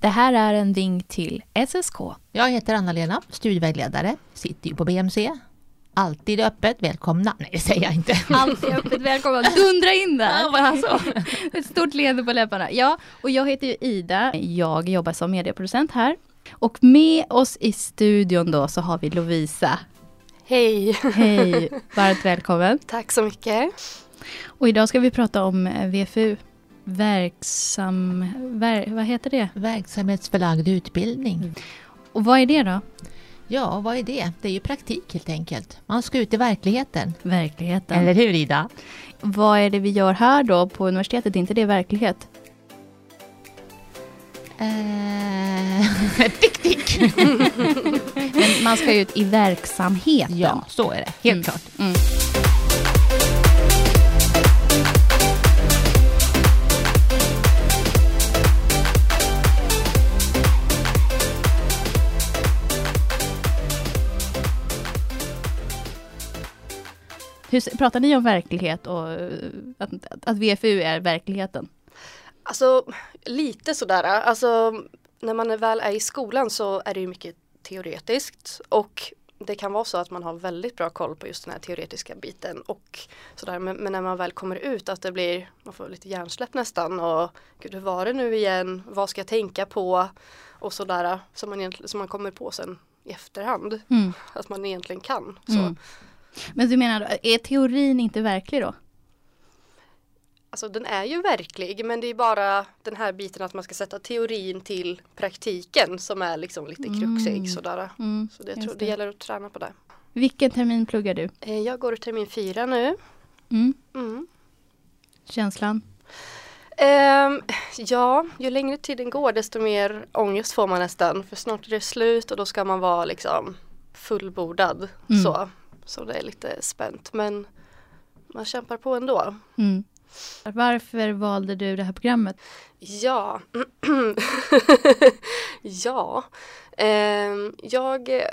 Det här är en vink till SSK. Jag heter Anna-Lena, studievägledare, sitter ju på BMC. Alltid öppet, välkomna. Nej, det säger jag inte. Alltid öppet välkomna, dundra in där! Ja, bara så. Ett stort leende på läpparna. Ja, och jag heter ju Ida. Jag jobbar som medieproducent här. Och med oss i studion då så har vi Lovisa. Hej! Hej, varmt välkommen. Tack så mycket. Och idag ska vi prata om VFU. Verksam... Ver, vad heter det? Verksamhetsförlagd utbildning. Och vad är det då? Ja, vad är det? Det är ju praktik helt enkelt. Man ska ut i verkligheten. Verkligheten. Eller hur Ida? Vad är det vi gör här då på universitetet? Är inte det verklighet? Eh, tick, tick. Men man ska ut i verksamheten. ja, så är det. Helt Mm. klart. Mm. Hur, pratar ni om verklighet och eh, att, att VFU är verkligheten? Alltså lite sådär, alltså när man väl är i skolan så är det ju mycket teoretiskt och det kan vara så att man har väldigt bra koll på just den här teoretiska biten och sådär men, men när man väl kommer ut att det blir, man får lite hjärnsläpp nästan och gud hur var det nu igen, vad ska jag tänka på och sådär som man, som man kommer på sen i efterhand Mm. att man egentligen kan. Så. Mm. Men du menar, är teorin inte verklig då? Alltså den är ju verklig men det är bara den här biten att man ska sätta teorin till praktiken som är liksom lite kruxig Mm. sådär. Mm. Så det, tror, det gäller att träna på det. Vilken termin pluggar du? Eh, Jag går termin fyra nu. Mm. Mm. Känslan? Ehm, ja, ju längre tiden går desto mer ångest får man nästan för snart är det slut och då ska man vara liksom fullbordad. Mm. Så. Så det är lite spänt men man kämpar på ändå. Mm. Varför valde du det här programmet? Ja, ja. Ehm, jag, eh,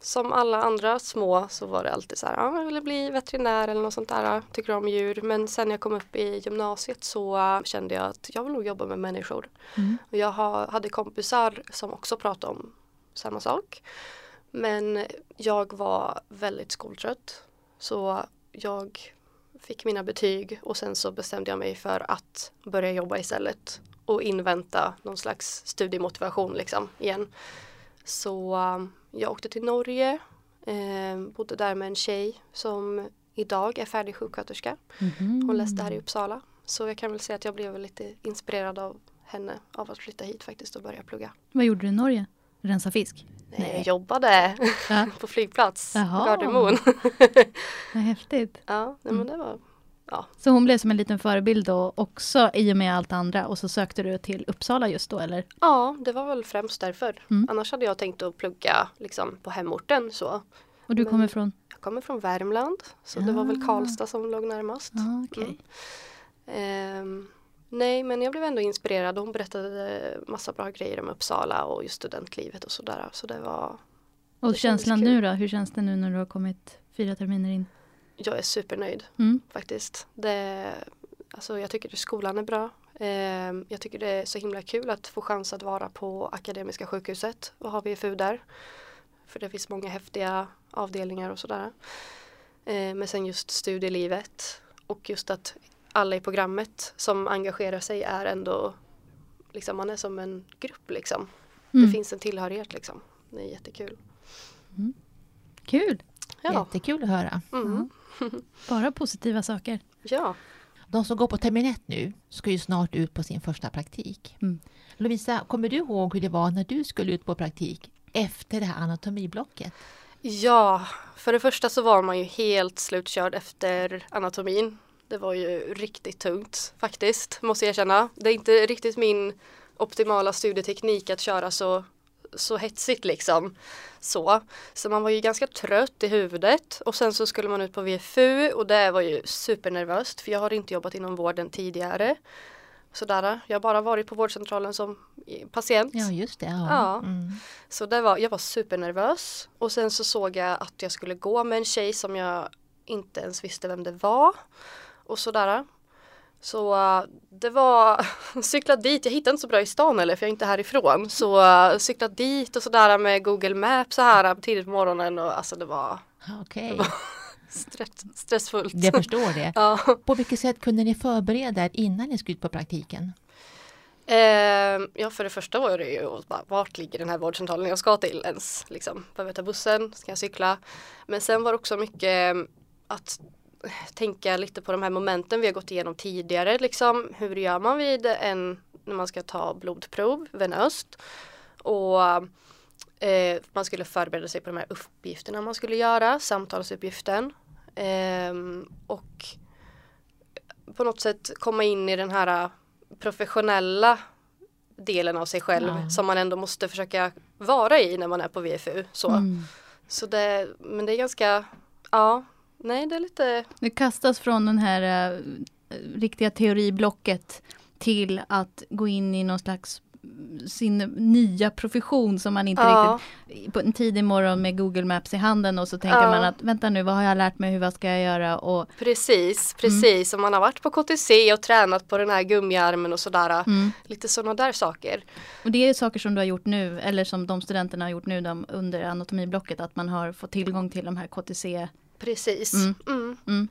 som alla andra små så var det alltid så här, ja, jag ville bli veterinär eller något sånt där, tycker om djur. Men sen när jag kom upp i gymnasiet så eh, kände jag att jag vill nog jobba med människor. Mm. Och jag ha, hade kompisar som också pratade om samma sak. Men jag var väldigt skoltrött. Så jag fick mina betyg och sen så bestämde jag mig för att börja jobba istället och invänta någon slags studiemotivation liksom igen. Så um, jag åkte till Norge, eh, bodde där med en tjej som idag är färdig sjuksköterska. Mhm. Hon läste här i Uppsala. Så jag kan väl säga att jag blev lite inspirerad av henne av att flytta hit faktiskt och börja plugga. Vad gjorde du i Norge? Rensa fisk? Nej. Jag jobbade Ja. på flygplats, Jaha. Gardermoen. Vad häftigt. ja, nej, Mm. men det var Så hon blev som en liten förebild då också i och med allt andra och så sökte du till Uppsala just då eller? Ja, det var väl främst därför. Mm. Annars hade jag tänkt att plugga liksom, på hemorten så. Och du Men- kommer från? Jag kommer från Värmland så det var väl Ah. Karlstad som låg närmast. Ja, okej. Mm. Ehm, nej, men jag blev ändå inspirerad hon berättade massa bra grejer om Uppsala och just studentlivet och sådär. Så det var, Och det känslan nu då? Hur känns det nu när du har kommit fyra terminer in? jag är supernöjd Mm. faktiskt. Det, alltså, jag tycker att skolan är bra. Ehm, jag tycker det är så himla kul att få chans att vara på Akademiska sjukhuset och ha VFU där. För det finns många häftiga avdelningar och sådär. Ehm, men sen just studielivet och just att alla i programmet som engagerar sig är ändå liksom man är som en grupp liksom. Mm. Det finns en tillhörighet liksom. Det är jättekul. Kul! Ja. Jättekul att höra. Mm. Bara positiva saker. ja. De som går på termin ett nu ska ju snart ut på sin första praktik. Mm. Lovisa, kommer du ihåg hur det var när du skulle ut på praktik efter det här anatomiblocket? Ja, för det första så var man ju helt slutkörd efter anatomin. Det var ju riktigt tungt faktiskt, måste jag erkänna. Det är inte riktigt min optimala studieteknik att köra så, så hetsigt liksom. Så. så man var ju ganska trött i huvudet och sen så skulle man ut på VFU och det var ju supernervöst för jag har inte jobbat inom vården tidigare. Sådär, jag har bara varit på vårdcentralen som patient. Ja, just det. Ja. Ja. Mm. Så det var, jag var supernervös och sen så såg jag att jag skulle gå med en tjej som jag inte ens visste vem det var. Och sådär. Så uh, det var cykla dit, jag hittade inte så bra i stan eller för jag är inte härifrån. Så uh, cykla dit och sådär med Google Maps så här tidigt på morgonen och alltså det var Okej, stress, stressfullt. jag förstår det. Ja. På vilket sätt kunde ni förbereda er innan ni skulle ut på praktiken? Eh, ja för det första var det ju bara, vart ligger den här vårdcentralen jag ska till ens? Liksom, behöver jag ta bussen? Ska jag cykla? Men sen var det också mycket eh, att tänka lite på de här momenten vi har gått igenom tidigare. Liksom, hur gör man vid en när man ska ta blodprov venöst? Och eh, man skulle förbereda sig på de här uppgifterna man skulle göra, samtalsuppgiften. Eh, och på något sätt komma in i den här professionella delen av sig själv Ja. som man ändå måste försöka vara i när man är på VFU. Så, Mm. så det, men det är ganska, ja, nej det är lite, Det kastas från den här eh, riktiga teoriblocket till att gå in i någon slags mm, sin nya profession som man inte ja, riktigt på en tidig morgon med Google Maps i handen och så tänker Ja. man att vänta nu vad har jag lärt mig, hur vad ska jag göra och precis, precis. Om man har varit på KTC och tränat på den här gummiarmen och sådär, mm. lite sådana där saker. Och det är saker som du har gjort nu eller som de studenterna har gjort nu de, under anatomiblocket att man har fått tillgång till de här KTC. Precis. Mm. Mm. Mm.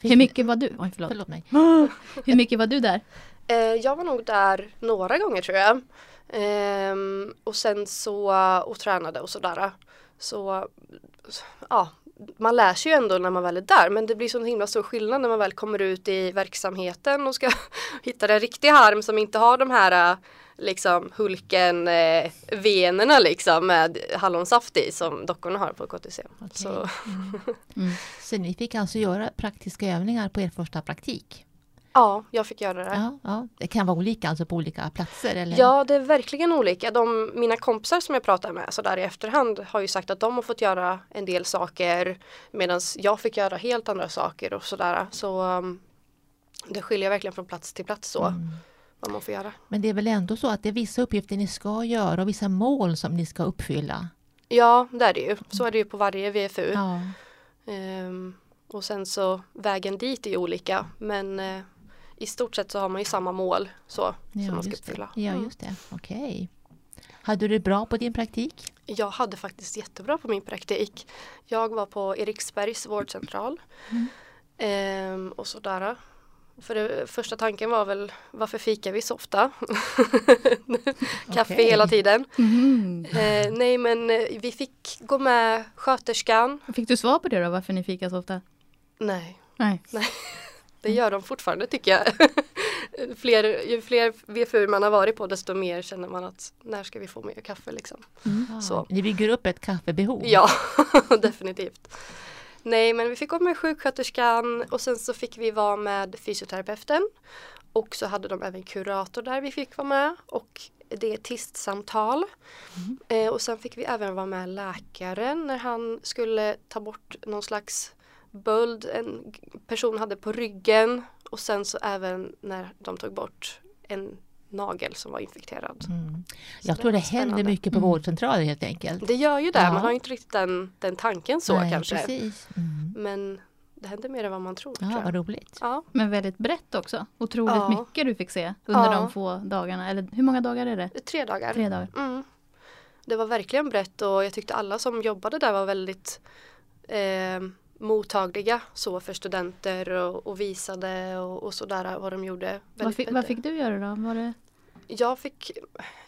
Hur mycket var du? Oj, förlåt. Förlåt mig. Hur mycket var du där? Eh, jag var nog där några gånger tror jag. Ehm, och sen så, och tränade och sådär. Så, ja, man lär sig ju ändå när man väl är där men det blir så himla stor skillnad när man väl kommer ut i verksamheten och ska hitta den riktiga harm som inte har de här liksom Hulken eh, venerna liksom med hallonsaft i som dockorna har på KTC. Okej. Så, Mm. Så ni fick alltså göra praktiska övningar på er första praktik? ja, jag fick göra det. Ja, ja. Det kan vara olika alltså på olika platser? Eller? Ja, det är verkligen olika. De, mina kompisar som jag pratar med så där i efterhand har ju sagt att de har fått göra en del saker medan jag fick göra helt andra saker och sådär. Så um, det skiljer verkligen från plats till plats så Mm. Vad man får göra. Men det är väl ändå så att det är vissa uppgifter ni ska göra och vissa mål som ni ska uppfylla? Ja, det är det ju. Så är det ju på varje VFU. Ja. Ehm, och sen så vägen dit är olika men eh, i stort sett så har man ju samma mål så som man ska uppfylla. Ja, Mm. just det. Okej. Hade du det bra på din praktik? Jag hade faktiskt jättebra på min praktik. Jag var på Eriksbergs vårdcentral. Mm. Ehm, och sådär. För det, första tanken var väl varför fikar vi så ofta? Kaffe Okej. hela tiden. Mhm. Eh, nej men eh, vi fick gå med sköterskan. Fick du svar på det då, varför ni fikar så ofta? Nej, Nej. det gör de fortfarande tycker jag. fler, ju fler VFU man har varit på desto mer känner man att när ska vi få mer kaffe liksom. Ja. Så. Ni bygger upp ett kaffebehov? Ja, definitivt. Nej, men vi fick gå med sjuksköterskan och sen så fick vi vara med fysioterapeuten. Och så hade de även kurator där vi fick vara med och dietistsamtal. Eh, och sen fick vi även vara med läkaren när han skulle ta bort någon slags böld en person hade på ryggen. Och sen så även när de tog bort en nagel som var infekterad. Mm. Jag tror det var händer spännande. mycket på Mm. vårdcentraler helt enkelt. Det gör ju det, Ja. man har ju inte riktigt den, den tanken så Nej, kanske. Precis. Mm. Men det händer mer än vad man tror. tror Ja, jag. vad roligt. Ja, Men väldigt brett också. Otroligt Ja. mycket du fick se under Ja. de få dagarna. Eller hur många dagar är det? tre dagar. Tre dagar. Mm. Det var verkligen brett och jag tyckte alla som jobbade där var väldigt eh, mottagliga så för studenter och, och visade och, och sådär vad de gjorde. Vad fick, vad fick du göra då? Var det... Jag fick,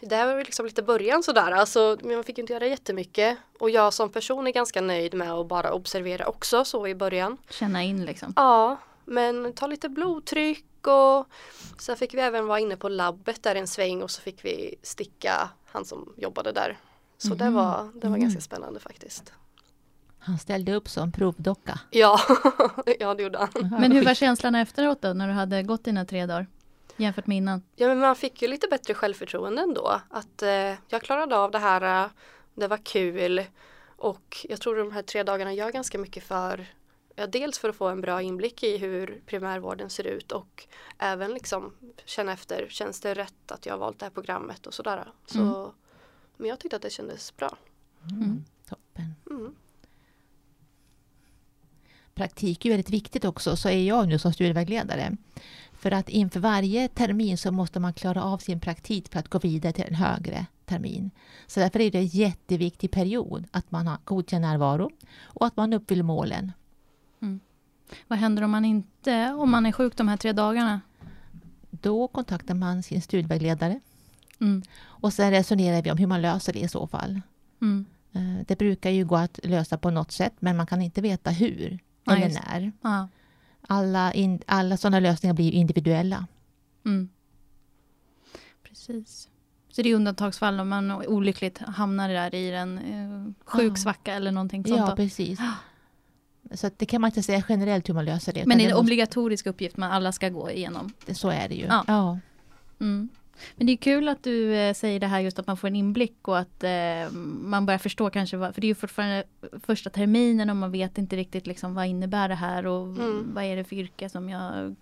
det här var ju liksom lite början sådär, alltså, men man fick inte göra jättemycket. Och jag som person är ganska nöjd med att bara observera också så i början. Känna in liksom? Ja, men ta lite blodtryck och sen fick vi även vara inne på labbet där en sväng och så fick vi sticka han som jobbade där. Så det Mhm. var, det var Mm. ganska spännande faktiskt. Han ställde upp som provdocka. Ja, ja det gjorde han. Men hur var känslan efteråt då, när du hade gått dina tre dagar? Jämfört med innan? Ja men man fick ju lite bättre självförtroende ändå. Att eh, jag klarade av det här, eh, det var kul och jag tror de här tre dagarna gör ganska mycket för Ja, dels för att få en bra inblick i hur primärvården ser ut och även liksom känna efter, känns det rätt att jag har valt det här programmet och sådär. Så, Mm. Men jag tyckte att det kändes bra. Mm. Toppen. Mm. Praktik är väldigt viktigt också, så är jag nu som studievägledare. För att inför varje termin så måste man klara av sin praktik för att gå vidare till en högre termin. Så därför är det en jätteviktig period att man har godkänd närvaro och att man uppfyller målen. Vad händer om man inte, om man är sjuk de här tre dagarna? Då kontaktar man sin studievägledare Mm. och sen resonerar vi om hur man löser det i så fall. Mm. Eh, Det brukar ju gå att lösa på något sätt men man kan inte veta hur eller just när. Ja. Alla, in, alla sådana lösningar blir individuella. Mm. Precis. Så det är undantagsfall om man olyckligt hamnar där i en eh, sjuk svacka eller någonting sånt. Ja, då. precis. Så att det kan man inte säga generellt hur man löser det. Men det är en måste- obligatorisk uppgift man alla ska gå igenom. Så är det ju. Ja. Ja. Mm. Men det är kul att du eh, säger det här just att man får en inblick och att eh, man börjar förstå kanske vad, för det är ju fortfarande första terminen och man vet inte riktigt liksom vad innebär det här och Mm. vad är det för yrke som jag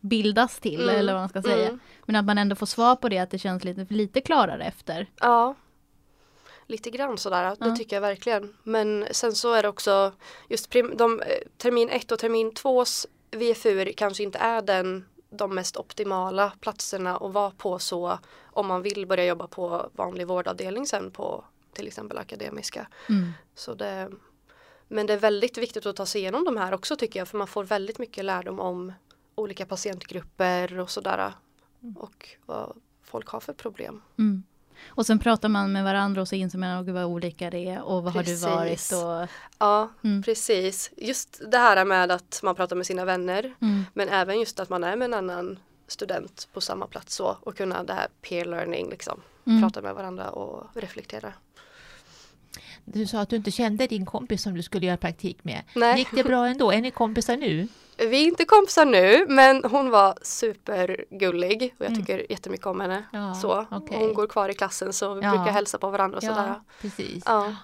bildas till Mm. eller vad man ska säga. Mm. Men att man ändå får svar på det att det känns lite, lite klarare efter. Ja, lite grann sådär, det Ja. tycker jag verkligen. Men sen så är det också just prim, de, eh, termin 1 och termin 2s VFU kanske inte är den de mest optimala platserna att vara på så om man vill börja jobba på vanlig vårdavdelning sen på till exempel akademiska. Mm. Så det, men det är väldigt viktigt att ta sig igenom de här också tycker jag för man får väldigt mycket lärdom om olika patientgrupper och sådär och vad folk har för problem. Mm. Och sen pratar man med varandra och så inser man "Åh, vad olika det är och vad har Precis. du varit och Ja, Mm. precis. Just det här med att man pratar med sina vänner mm. men även just att man är med en annan student på samma plats så och kunna det här peer learning liksom. Mm. Prata med varandra och reflektera. Du sa att du inte kände din kompis som du skulle göra praktik med. Nej. Gick det bra ändå? Är ni kompisar nu? Vi är inte kompisar nu men hon var supergullig och jag Mm. tycker jättemycket om henne. Ja, så. okej. Hon går kvar i klassen så vi Ja. brukar hälsa på varandra och sådär. Ja, precis. Ja.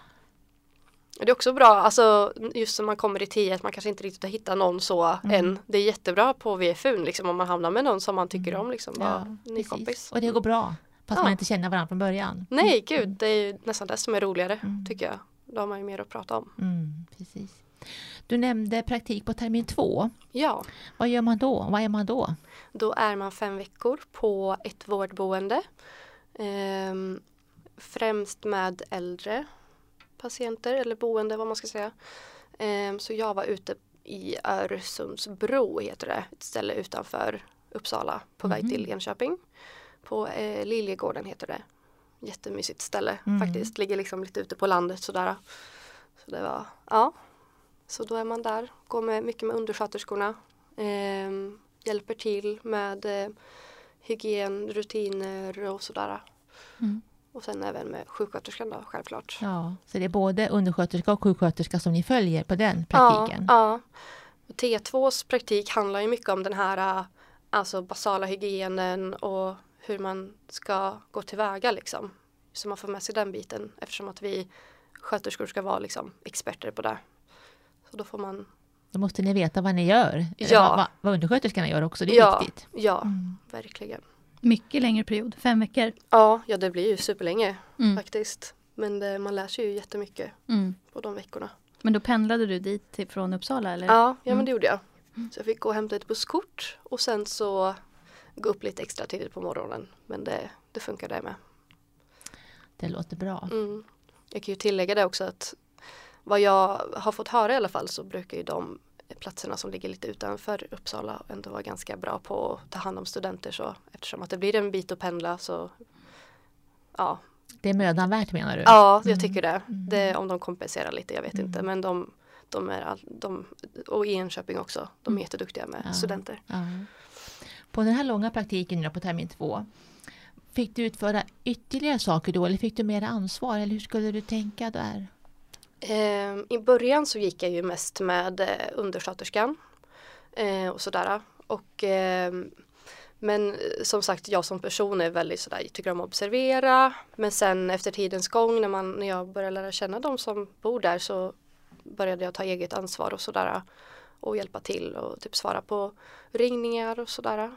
Det är också bra, alltså just när man kommer i tio, att man kanske inte riktigt har hittat någon så Mm. än. Det är jättebra på VFU liksom om man hamnar med någon som man tycker om liksom. Ja, ny kompis. Och det går bra? Fast Ja. man inte känner varandra från början? Nej, gud, det är ju nästan det som är roligare Mm. tycker jag. Då har man ju mer att prata om. Mm, precis. Du nämnde praktik på termin två. Ja, Vad gör man då? Vad är man då? då är man fem veckor på ett vårdboende. Ehm, främst med äldre patienter eller boende vad man ska säga. Ehm, så jag var ute i Öresundsbro heter det, ett ställe utanför Uppsala på väg Mhm. till Enköping. På eh, Liljegården heter det. Jättemysigt ställe Mm. faktiskt, ligger liksom lite ute på landet sådär. Så det var, ja. Så då är man där, går med, mycket med undersköterskorna. Ehm, hjälper till med eh, hygien, rutiner och sådär. Mm. Och sen även med sjuksköterskan då självklart. Ja, så det är både undersköterska och sjuksköterska som ni följer på den praktiken? Ja, ja. T2s praktik handlar ju mycket om den här äh, alltså basala hygienen och hur man ska gå tillväga liksom. Så man får med sig den biten eftersom att vi sköterskor ska vara liksom experter på det. Så då får man, Då måste ni veta vad ni gör. Ja. Vad, vad, undersköterskorna gör också, det är ja, viktigt. ja, Mm. verkligen. Mycket längre period, fem veckor. Ja, ja det blir ju superlänge Mm. faktiskt. Men det, man lär sig ju jättemycket Mm. på de veckorna. Men då pendlade du dit till, från Uppsala eller? Ja, ja Mm. men det gjorde jag. Så jag fick gå och hämta ett busskort och sen så gå upp lite extra tidigt på morgonen. Men det, det funkar det med. Det låter bra. Mm. Jag kan ju tillägga det också att vad jag har fått höra i alla fall så brukar ju de platserna som ligger lite utanför Uppsala ändå vara ganska bra på att ta hand om studenter så eftersom att det blir en bit att pendla så ja, Det är mödan värt menar du? ja jag Mm. tycker det. Mm. det. Om de kompenserar lite, jag vet Mm. inte men de, de är all, de, och i Enköping också, de är Mm. jätteduktiga med Ja. studenter. Ja. På den här långa praktiken nu på termin två, fick du utföra ytterligare saker då eller fick du mer ansvar eller hur skulle du tänka där? Ehm, I början så gick jag ju mest med eh, undersköterskan eh, och sådär. Och, ehm, men eh, som sagt, jag som person är väldigt sådär, jag tycker om att observera. Men sen efter tidens gång när, man, när jag började lära känna de som bor där så började jag ta eget ansvar och sådär. Och hjälpa till och typ svara på ringningar och sådär.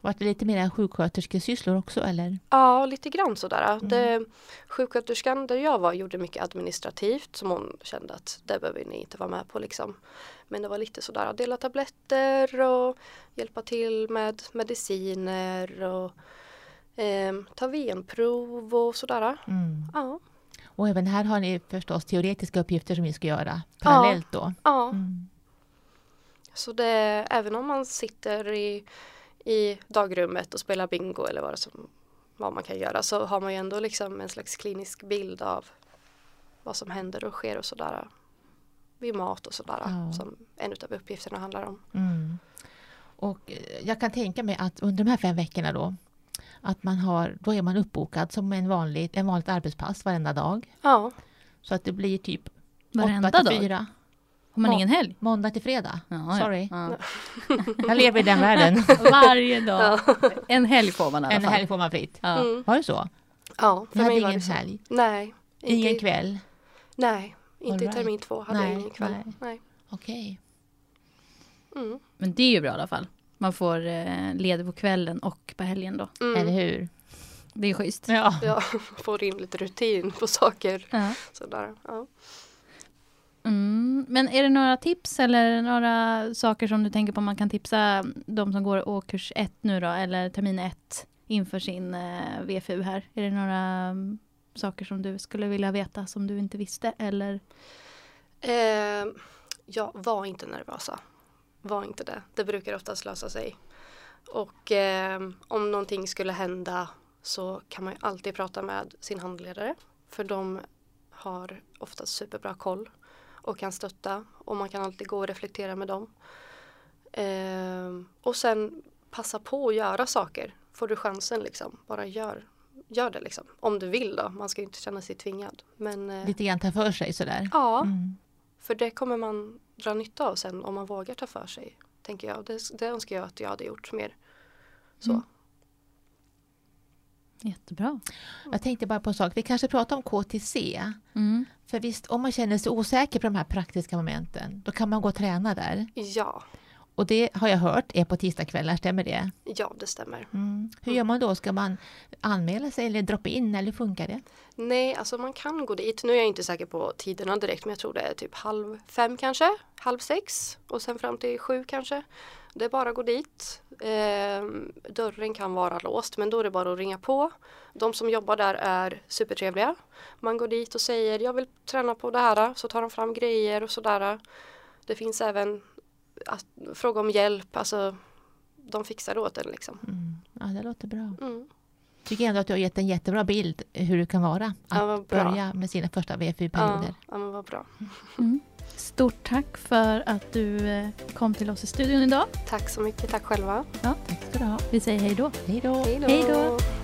Var det lite mer sjuksköterskesysslor också eller? Ja, lite grann sådär. Mm. Det, sjuksköterskan där jag var gjorde mycket administrativt som hon kände att det behöver ni inte vara med på liksom. Men det var lite sådär att dela tabletter och hjälpa till med mediciner och eh, ta venprov och sådär. Mm. Ja, Och även här har ni förstås teoretiska uppgifter som ni ska göra parallellt då? ja. Mm. Så det, även om man sitter i, i dagrummet och spelar bingo eller vad, som, vad man kan göra så har man ju ändå liksom en slags klinisk bild av vad som händer och sker och sådär vid mat och sådär Ja. som en av uppgifterna handlar om. Mm. Och eh, jag kan tänka mig att under de här fem veckorna då att man har, då är man uppbokad som en vanlig, en vanligt arbetspass varenda dag. Ja, Så att det blir typ Varenda 8 till dag? 4. Har man Ja. ingen helg? Måndag till fredag. Ja, Sorry. Ja. Jag lever i den världen. Varje dag. En helg får man i alla En fall. helg får man fritt. Ja. mm. Var det så? ja Ni hade var ingen det så. helg? Nej. Ingen kväll? Nej, inte All i right. termin två hade Nej, jag ingen kväll. nej. Nej. Okej. Mm. Men det är ju bra i alla fall. Man får eh, ledig på kvällen och på helgen då. Mm. Eller hur? Det är schysst. Ja. Ja, får in lite rutin på saker. Ja. Sådär. Ja. Mm. Men är det några tips eller några saker som du tänker på man kan tipsa de som går årskurs 1 nu då, eller termin 1 inför sin eh, VFU här? Är det några um, saker som du skulle vilja veta som du inte visste eller? Eh, ja, var inte nervösa. Var inte det. Det brukar oftast lösa sig. Och eh, om någonting skulle hända så kan man ju alltid prata med sin handledare. För de har oftast superbra koll och kan stötta. Och man kan alltid gå och reflektera med dem. Eh, och sen passa på att göra saker. Får du chansen liksom, bara gör, gör det liksom. Om du vill då, man ska ju inte känna sig tvingad. Men eh, Lite grann ta för sig sådär. ja, Mm. för det kommer man dra nytta av sen om man vågar ta för sig. Tänker jag. Det, det önskar jag att jag hade gjort mer. Så. Mm. Jättebra. Jag tänkte bara på en sak. Vi kanske pratar om KTC. Mm. För visst, om man känner sig osäker på de här praktiska momenten, då kan man gå och träna där. Ja, Och det har jag hört är på tisdagskvällar, stämmer det? ja det stämmer. Mm. Hur gör man då? Ska man anmäla sig eller droppa in eller funkar det? Nej, alltså man kan gå dit. Nu är jag inte säker på tiderna direkt men jag tror det är typ halv fem kanske, halv sex och sen fram till sju kanske. Det är bara att gå dit. Ehm, dörren kan vara låst men då är det bara att ringa på. De som jobbar där är supertrevliga. Man går dit och säger jag vill träna på det här så tar de fram grejer och sådär. Det finns även att fråga om hjälp, alltså de fixar det åt en liksom. Mm. Ja, det låter bra. Mm. Tycker ändå att du har gett en jättebra bild hur det kan vara att Ja, börja med sina första Ja, VFU-perioder. ja, men vad bra. Mm. Stort tack för att du eh, kom till oss i studion idag. Tack så mycket, tack själva. Tack ska du ha. Vi säger hej då. Hej då! Hej då! Hej då.